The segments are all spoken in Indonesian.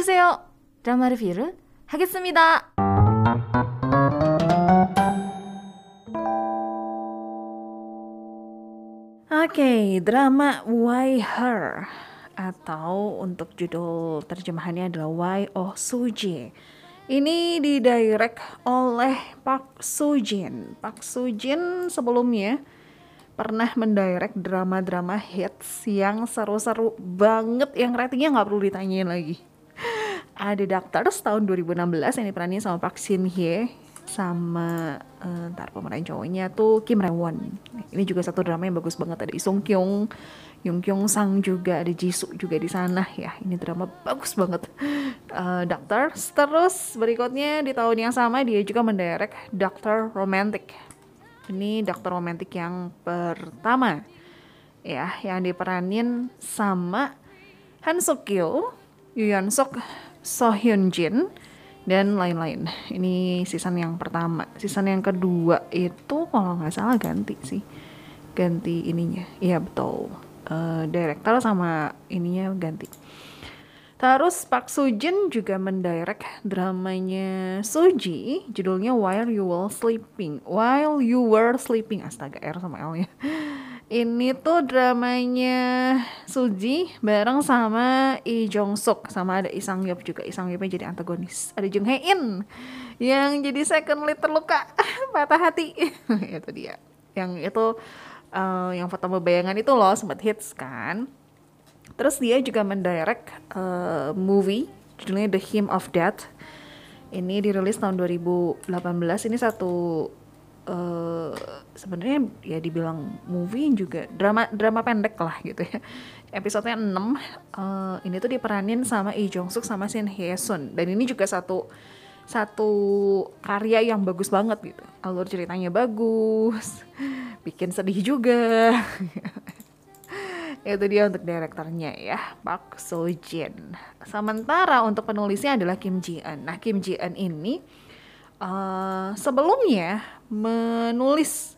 오세요. 드라마 리뷰를 하겠습니다. Oke, drama Why Her atau untuk judul terjemahannya adalah Why Oh Sujin. Ini didirect oleh Park Sujin. Park Sujin sebelumnya pernah mendirect drama-drama hits yang seru-seru banget yang ratingnya nggak perlu ditanyain lagi. Ada Doctors tahun 2016 yang diperanin sama Park Shin Hye sama uh, ntar pemeran cowoknya tuh Kim Rae Won. Ini juga satu drama yang bagus banget ada Sung Kyung, Yung Kyung Sang juga ada Jisoo juga di sana ya. Ini drama bagus banget. Uh, Doctor terus berikutnya di tahun yang sama dia juga mendirect Doctor Romantic. Ini Doctor Romantic yang pertama ya yang diperanin sama Han Suk Kyo, Yoo Sok, So Hyun Jin, dan lain-lain. Ini season yang pertama. Season yang kedua itu kalau nggak salah ganti sih, ganti ininya. Iya betul. Uh, director sama ininya ganti. Terus Park Sujin juga mendirect dramanya Suji, judulnya While You Were Sleeping. While You Were Sleeping, astaga R sama L nya. Ini tuh dramanya Suji bareng sama Lee Jong Suk sama ada Isang Yop juga. Isang Yopnya jadi antagonis. Ada Jung Hae In yang jadi second lead terluka patah hati. itu dia. Yang itu uh, yang foto bayangan itu loh sempat hits kan. Terus dia juga mendirect uh, movie judulnya The Hymn of Death. Ini dirilis tahun 2018. Ini satu uh, sebenarnya ya dibilang movie juga drama drama pendek lah gitu ya. Episodenya 6 uh, ini tuh diperanin sama Lee Jong Suk sama Shin Hye Sun dan ini juga satu satu karya yang bagus banget gitu. Alur ceritanya bagus bikin sedih juga. Itu dia untuk direkturnya ya Park Seo Jin sementara untuk penulisnya adalah Kim Ji Eun nah Kim Ji Eun ini uh, sebelumnya menulis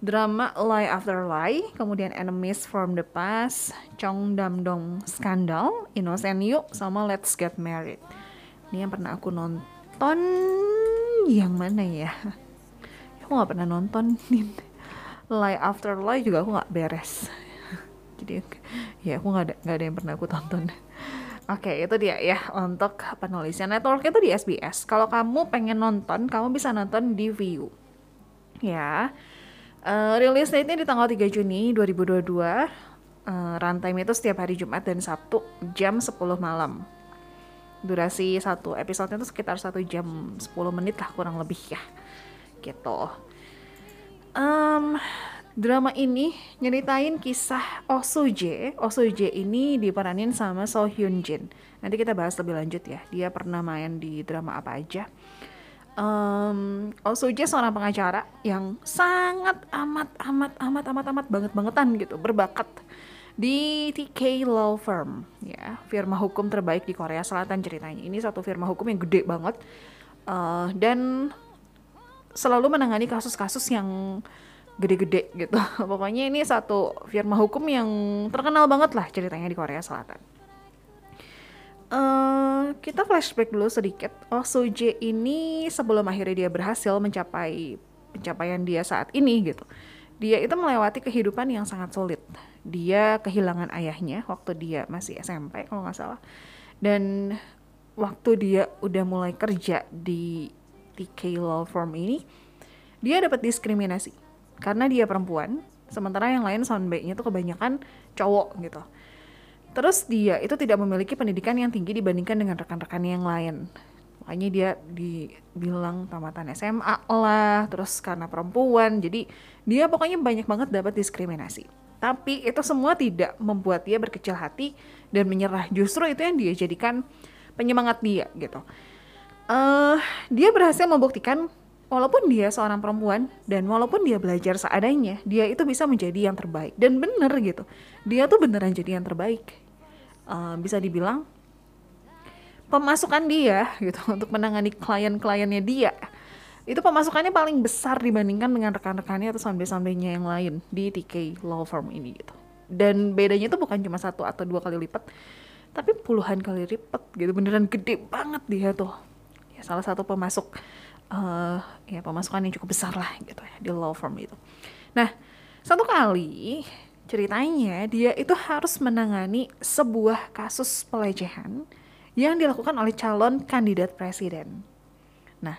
drama Lie After Lie, kemudian Enemies from the Past, Chong Dam Dong Scandal, Innocent You, sama Let's Get Married. Ini yang pernah aku nonton yang mana ya? Aku nggak pernah nonton Lie After Lie juga aku nggak beres. Jadi ya aku nggak ada nggak ada yang pernah aku tonton. Oke, itu dia ya untuk penulisnya. Network itu di SBS. Kalau kamu pengen nonton, kamu bisa nonton di View. Ya. Uh, rilis date-nya di tanggal 3 Juni 2022. Uh, runtime itu setiap hari Jumat dan Sabtu jam 10 malam. Durasi satu episode itu sekitar satu jam 10 menit lah kurang lebih ya. Gitu. Um, Drama ini nyeritain kisah Oh Soo-jae. Oh Soo-jae ini diperanin sama So Hyun Jin. Nanti kita bahas lebih lanjut ya. Dia pernah main di drama apa aja. Um, Oh Soo-jae seorang pengacara yang sangat amat amat amat amat amat banget bangetan gitu, berbakat di TK Law Firm ya, firma hukum terbaik di Korea Selatan ceritanya. Ini satu firma hukum yang gede banget uh, dan selalu menangani kasus-kasus yang gede-gede gitu. Pokoknya ini satu firma hukum yang terkenal banget lah ceritanya di Korea Selatan. Uh, kita flashback dulu sedikit. Oh Soje ini sebelum akhirnya dia berhasil mencapai pencapaian dia saat ini gitu. Dia itu melewati kehidupan yang sangat sulit. Dia kehilangan ayahnya waktu dia masih SMP kalau nggak salah. Dan waktu dia udah mulai kerja di TK Law Firm ini, dia dapat diskriminasi karena dia perempuan sementara yang lain soundbite-nya tuh kebanyakan cowok gitu. Terus dia itu tidak memiliki pendidikan yang tinggi dibandingkan dengan rekan-rekan yang lain. Makanya dia dibilang tamatan SMA lah terus karena perempuan. Jadi dia pokoknya banyak banget dapat diskriminasi. Tapi itu semua tidak membuat dia berkecil hati dan menyerah. Justru itu yang dia jadikan penyemangat dia gitu. Uh, dia berhasil membuktikan walaupun dia seorang perempuan dan walaupun dia belajar seadanya, dia itu bisa menjadi yang terbaik. Dan bener gitu, dia tuh beneran jadi yang terbaik. Uh, bisa dibilang pemasukan dia gitu untuk menangani klien-kliennya dia itu pemasukannya paling besar dibandingkan dengan rekan-rekannya atau sambil-sambilnya yang lain di TK Law Firm ini gitu. Dan bedanya itu bukan cuma satu atau dua kali lipat, tapi puluhan kali lipat gitu beneran gede banget dia tuh ya salah satu pemasok uh, ya pemasukan yang cukup besar lah gitu ya di law firm itu nah satu kali ceritanya dia itu harus menangani sebuah kasus pelecehan yang dilakukan oleh calon kandidat presiden nah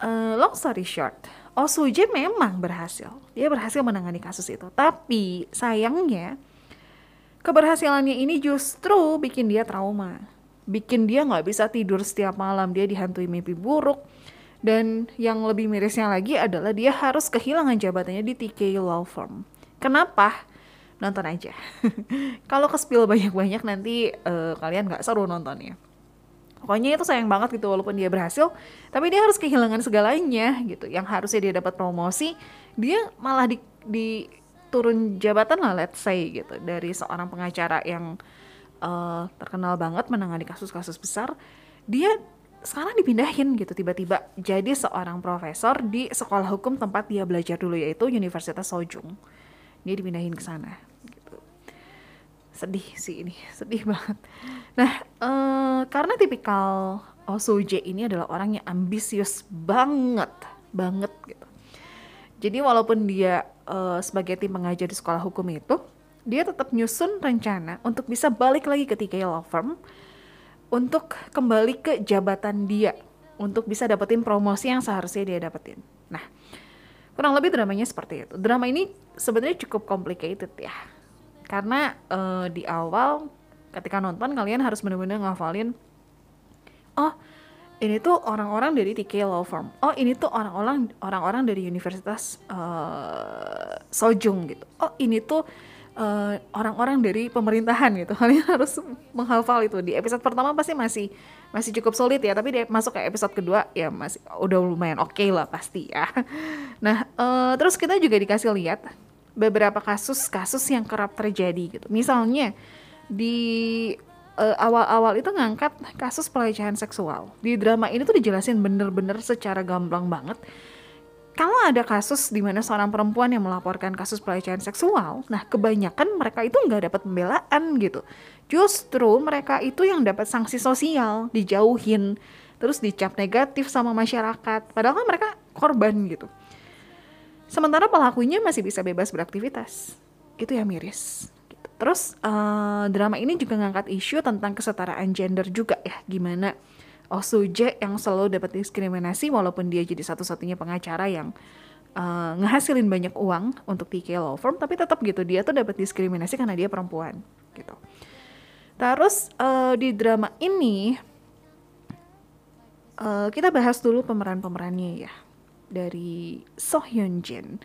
uh, long story short Oh memang berhasil. Dia berhasil menangani kasus itu. Tapi sayangnya keberhasilannya ini justru bikin dia trauma. Bikin dia nggak bisa tidur setiap malam. Dia dihantui mimpi buruk. Dan yang lebih mirisnya lagi adalah dia harus kehilangan jabatannya di TK Law Firm. Kenapa? Nonton aja. Kalau ke spill banyak-banyak nanti uh, kalian nggak seru nontonnya pokoknya itu sayang banget gitu walaupun dia berhasil tapi dia harus kehilangan segalanya gitu yang harusnya dia dapat promosi dia malah di, di turun jabatan lah let's say gitu dari seorang pengacara yang uh, terkenal banget menangani kasus-kasus besar dia sekarang dipindahin gitu tiba-tiba jadi seorang profesor di sekolah hukum tempat dia belajar dulu yaitu Universitas Sojung. Dia dipindahin ke sana sedih sih ini sedih banget. Nah uh, karena tipikal Osoje ini adalah orang yang ambisius banget banget gitu. Jadi walaupun dia uh, sebagai tim pengajar di sekolah hukum itu dia tetap nyusun rencana untuk bisa balik lagi ke TK Law Firm untuk kembali ke jabatan dia untuk bisa dapetin promosi yang seharusnya dia dapetin. Nah, kurang lebih dramanya seperti itu. Drama ini sebenarnya cukup complicated ya karena uh, di awal ketika nonton kalian harus benar-benar ngafalin oh ini tuh orang-orang dari TK Law Firm oh ini tuh orang-orang orang-orang dari Universitas uh, Sojung gitu oh ini tuh eh, orang-orang dari pemerintahan gitu kalian harus menghafal itu di episode pertama pasti masih masih cukup sulit ya tapi dia masuk ke episode kedua ya masih udah lumayan oke okay lah pasti ya nah uh, terus kita juga dikasih lihat beberapa kasus-kasus yang kerap terjadi gitu. Misalnya di uh, awal-awal itu ngangkat kasus pelecehan seksual. Di drama ini tuh dijelasin bener-bener secara gamblang banget. Kalau ada kasus di mana seorang perempuan yang melaporkan kasus pelecehan seksual, nah kebanyakan mereka itu nggak dapat pembelaan gitu. Justru mereka itu yang dapat sanksi sosial, dijauhin, terus dicap negatif sama masyarakat. Padahal kan mereka korban gitu. Sementara pelakunya masih bisa bebas beraktivitas. Itu yang miris. Gitu. Terus uh, drama ini juga ngangkat isu tentang kesetaraan gender juga ya. Gimana Oh Suje yang selalu dapat diskriminasi walaupun dia jadi satu-satunya pengacara yang uh, ngehasilin banyak uang untuk TK Law Firm tapi tetap gitu dia tuh dapat diskriminasi karena dia perempuan gitu. Terus uh, di drama ini uh, kita bahas dulu pemeran-pemerannya ya dari So Hyun Jin.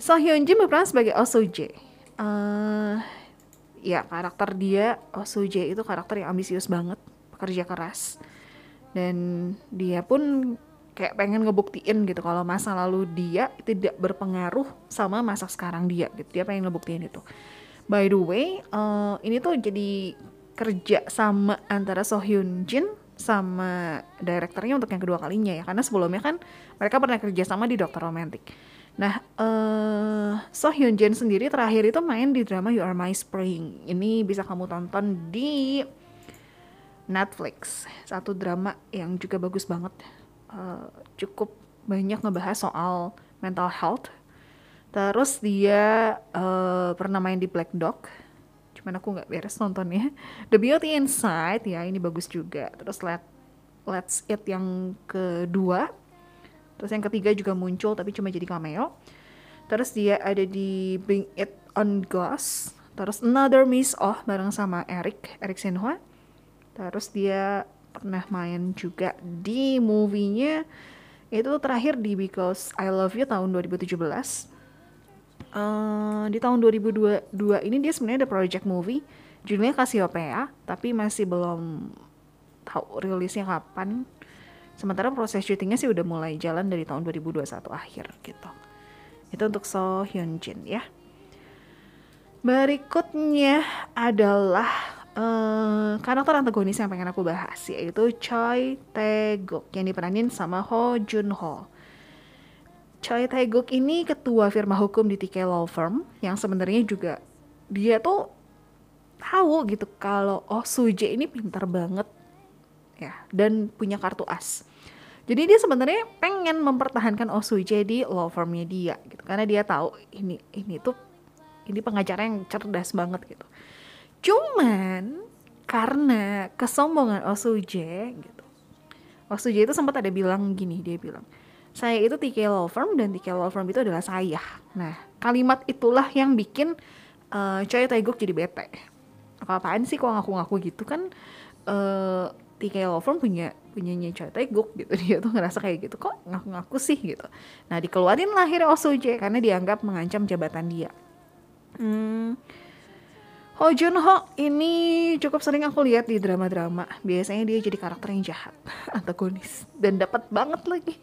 So Hyun Jin berperan sebagai Oh Soo Jae. Uh, ya karakter dia Oh Soo Jae itu karakter yang ambisius banget, pekerja keras. Dan dia pun kayak pengen ngebuktiin gitu kalau masa lalu dia tidak berpengaruh sama masa sekarang dia gitu. Dia pengen ngebuktiin itu. By the way, uh, ini tuh jadi kerja sama antara So Hyun Jin sama direkturnya untuk yang kedua kalinya ya karena sebelumnya kan mereka pernah kerja sama di Dokter Romantic. Nah, uh, So Hyun Jin sendiri terakhir itu main di drama You Are My Spring. Ini bisa kamu tonton di Netflix. Satu drama yang juga bagus banget. Uh, cukup banyak ngebahas soal mental health. Terus dia uh, pernah main di Black Dog cuman aku nggak beres nontonnya The Beauty Inside ya ini bagus juga terus Let Let's Eat yang kedua terus yang ketiga juga muncul tapi cuma jadi cameo terus dia ada di Bring It On Glass terus Another Miss Oh bareng sama Eric Eric Senhua terus dia pernah main juga di movie-nya. Itu terakhir di Because I Love You tahun 2017 uh, di tahun 2022 ini dia sebenarnya ada project movie. Judulnya Cassiopeia tapi masih belum tahu rilisnya kapan. Sementara proses syutingnya sih udah mulai jalan dari tahun 2021 akhir gitu. Itu untuk So Hyun Jin ya. Berikutnya adalah uh, karakter antagonis yang pengen aku bahas yaitu Choi Tae-guk yang diperanin sama Ho Jun Ho Choi Tae-guk ini ketua firma hukum di TK Law Firm yang sebenarnya juga dia tuh tahu gitu kalau oh Suje ini pintar banget ya dan punya kartu as. Jadi dia sebenarnya pengen mempertahankan Oh Suje di law firmnya dia gitu karena dia tahu ini ini tuh ini pengacara yang cerdas banget gitu. Cuman karena kesombongan Oh Suje gitu. Oh Suje itu sempat ada bilang gini, dia bilang, "Saya itu TK Law Firm dan TK Law Firm itu adalah saya." Nah, kalimat itulah yang bikin uh, Choi Taeguk jadi bete. Apa-apaan sih kok ngaku-ngaku gitu kan? Uh, eh, TK Law Firm punya punyanya Choi Taeguk gitu. Dia tuh ngerasa kayak gitu kok ngaku-ngaku sih? Gitu. Nah dikeluarin lah akhirnya Oh Soo-jae karena dianggap mengancam jabatan dia. Hmm, Ho Jun Ho ini cukup sering aku lihat di drama-drama. Biasanya dia jadi karakter yang jahat, antagonis, dan dapat banget lagi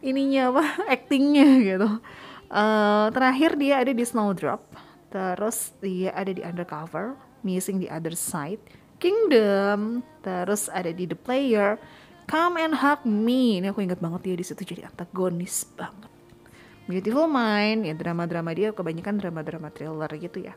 ininya apa, actingnya gitu. Uh, terakhir dia ada di Snowdrop, terus dia ada di Undercover, Missing the Other Side, Kingdom, terus ada di The Player, Come and Hug Me. Ini aku ingat banget dia di situ jadi antagonis banget. Beautiful Mind, ya drama-drama dia kebanyakan drama-drama thriller gitu ya.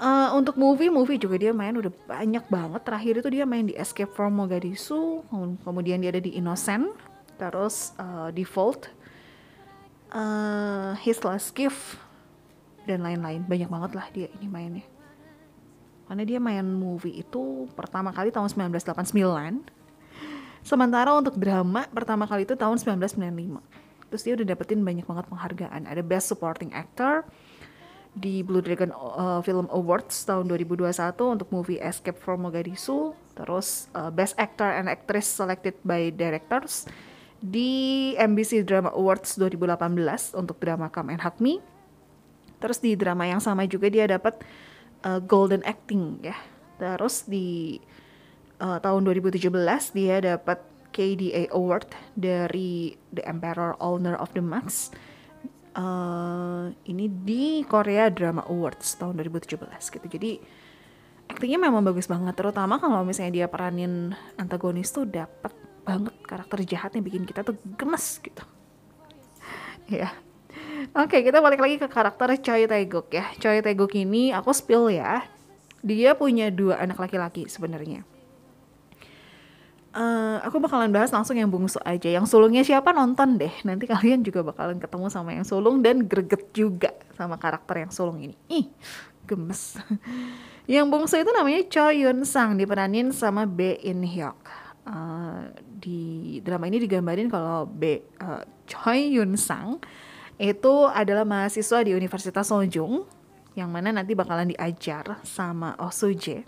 Uh, untuk movie, movie juga dia main udah banyak banget. Terakhir itu dia main di Escape from Mogadishu, kemudian dia ada di Innocent, terus uh, Default, uh, His Last Gift, dan lain-lain. Banyak banget lah dia ini mainnya karena dia main movie itu pertama kali tahun 1989 sementara untuk drama pertama kali itu tahun 1995 terus dia udah dapetin banyak banget penghargaan ada Best Supporting Actor di Blue Dragon uh, Film Awards tahun 2021 untuk movie Escape from Mogadishu terus uh, Best Actor and Actress selected by directors di MBC Drama Awards 2018 untuk drama Come and Hug Me terus di drama yang sama juga dia dapat uh, Golden Acting ya. Terus di uh, tahun 2017 dia dapat KDA Award dari The Emperor Owner of the Max. Uh, ini di Korea Drama Awards tahun 2017 gitu. Jadi aktingnya memang bagus banget terutama kalau misalnya dia peranin antagonis tuh dapat banget karakter jahat yang bikin kita tuh gemes gitu. ya. Oke, kita balik lagi ke karakter Choi Taeguk ya. Choi Taeguk ini aku spill ya. Dia punya dua anak laki-laki sebenarnya. Uh, aku bakalan bahas langsung yang bungsu aja. Yang sulungnya siapa nonton deh. Nanti kalian juga bakalan ketemu sama yang sulung dan greget juga sama karakter yang sulung ini. Ih, gemes. yang bungsu itu namanya Choi Yun Sang diperanin sama Bae In Hyuk. Uh, di drama ini digambarin kalau B uh, Choi Yun Sang itu adalah mahasiswa di Universitas Sojung yang mana nanti bakalan diajar sama Oh Suje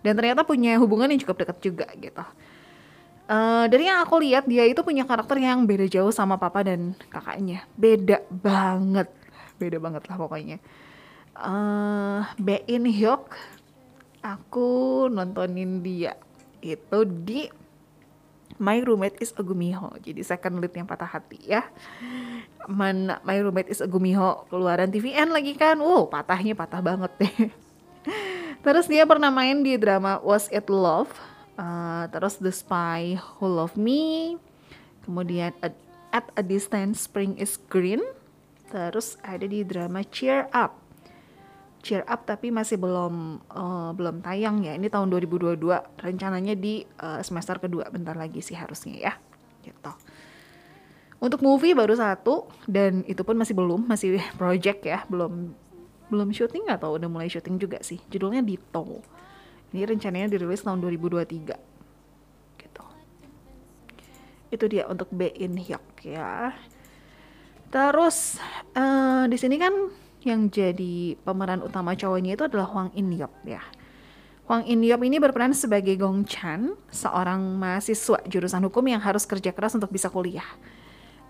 dan ternyata punya hubungan yang cukup dekat juga gitu. Uh, dari yang aku lihat dia itu punya karakter yang beda jauh sama papa dan kakaknya, beda banget, beda banget lah pokoknya. Uh, In Hyuk, aku nontonin dia itu di My Roommate is a Gumiho. Jadi second lead yang patah hati ya. Man, My Roommate is a Gumiho keluaran TVN lagi kan. Wow, patahnya patah banget deh. terus dia pernah main di drama Was It Love. Uh, terus The Spy Who Loved Me. Kemudian At a Distance Spring is Green. Terus ada di drama Cheer Up Cheer Up tapi masih belum uh, belum tayang ya. Ini tahun 2022. Rencananya di uh, semester kedua bentar lagi sih harusnya ya. Gitu. Untuk movie baru satu dan itu pun masih belum, masih project ya, belum belum syuting atau udah mulai syuting juga sih. Judulnya Dito. Ini rencananya dirilis tahun 2023. Gitu. Itu dia untuk B In Hyuk ya. Terus uh, di sini kan yang jadi pemeran utama cowoknya itu adalah Hwang In Yop ya. Hwang In Yop ini berperan sebagai Gong Chan, seorang mahasiswa jurusan hukum yang harus kerja keras untuk bisa kuliah.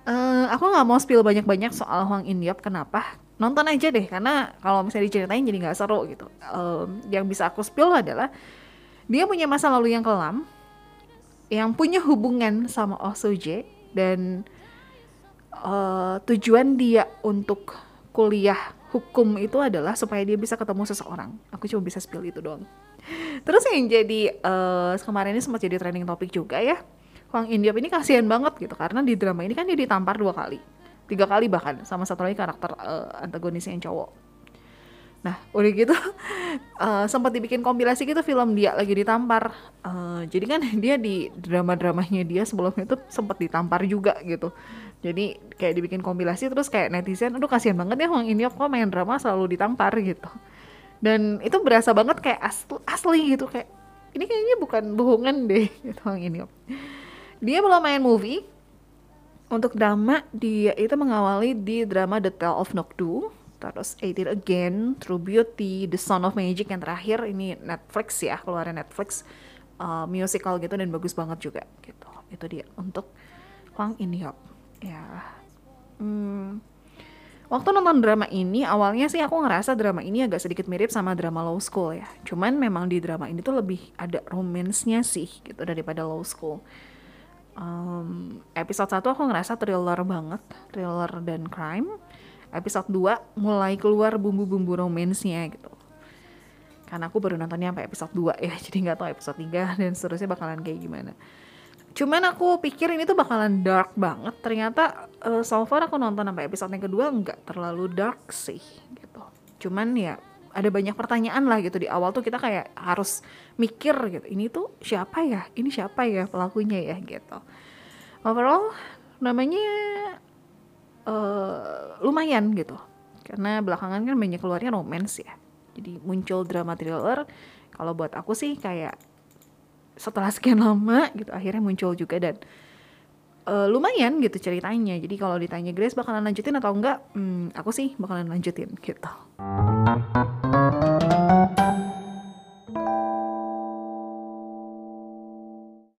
Uh, aku nggak mau spill banyak-banyak soal Hwang In Yop, kenapa? Nonton aja deh, karena kalau misalnya diceritain jadi nggak seru gitu. Uh, yang bisa aku spill adalah dia punya masa lalu yang kelam, yang punya hubungan sama Oh Soo dan uh, tujuan dia untuk kuliah hukum itu adalah supaya dia bisa ketemu seseorang. Aku cuma bisa spill itu doang. Terus yang jadi uh, kemarin ini sempat jadi trending topik juga ya. Hwang Indiop ini kasihan banget gitu karena di drama ini kan dia ditampar dua kali, tiga kali bahkan sama satu lagi karakter uh, antagonis yang cowok. Nah, udah gitu uh, sempat dibikin kompilasi gitu film dia lagi ditampar. Uh, jadi kan dia di drama-dramanya dia sebelumnya itu sempat ditampar juga gitu. Jadi kayak dibikin kompilasi terus kayak netizen, aduh kasihan banget ya Wang ini kok main drama selalu ditampar gitu. Dan itu berasa banget kayak asli, asli gitu kayak ini kayaknya bukan bohongan deh gitu Wang ini. Dia belum main movie. Untuk drama dia itu mengawali di drama The Tale of Nokdu terus Eight It Again, True Beauty, The Son of Magic yang terakhir. Ini Netflix ya keluaran Netflix uh, musical gitu dan bagus banget juga gitu. Itu dia untuk Hwang In Hyuk ya. Hmm, waktu nonton drama ini awalnya sih aku ngerasa drama ini agak sedikit mirip sama drama Low School ya. Cuman memang di drama ini tuh lebih ada romansnya sih gitu daripada Low School um, episode 1 aku ngerasa thriller banget thriller dan crime. Episode 2 mulai keluar bumbu-bumbu romansnya gitu. Karena aku baru nontonnya sampai episode 2 ya jadi nggak tahu episode 3 dan seterusnya bakalan kayak gimana. Cuman aku pikir ini tuh bakalan dark banget. Ternyata uh, so far aku nonton sampai episode yang kedua nggak terlalu dark sih gitu. Cuman ya ada banyak pertanyaan lah gitu. Di awal tuh kita kayak harus mikir gitu ini tuh siapa ya? Ini siapa ya pelakunya ya? gitu. Overall namanya uh, lumayan gitu. Karena belakangan kan banyak keluarnya romance ya. Jadi muncul drama thriller. Kalau buat aku sih kayak setelah sekian lama gitu akhirnya muncul juga dan uh, lumayan gitu ceritanya. Jadi kalau ditanya Grace bakalan lanjutin atau enggak hmm, aku sih bakalan lanjutin gitu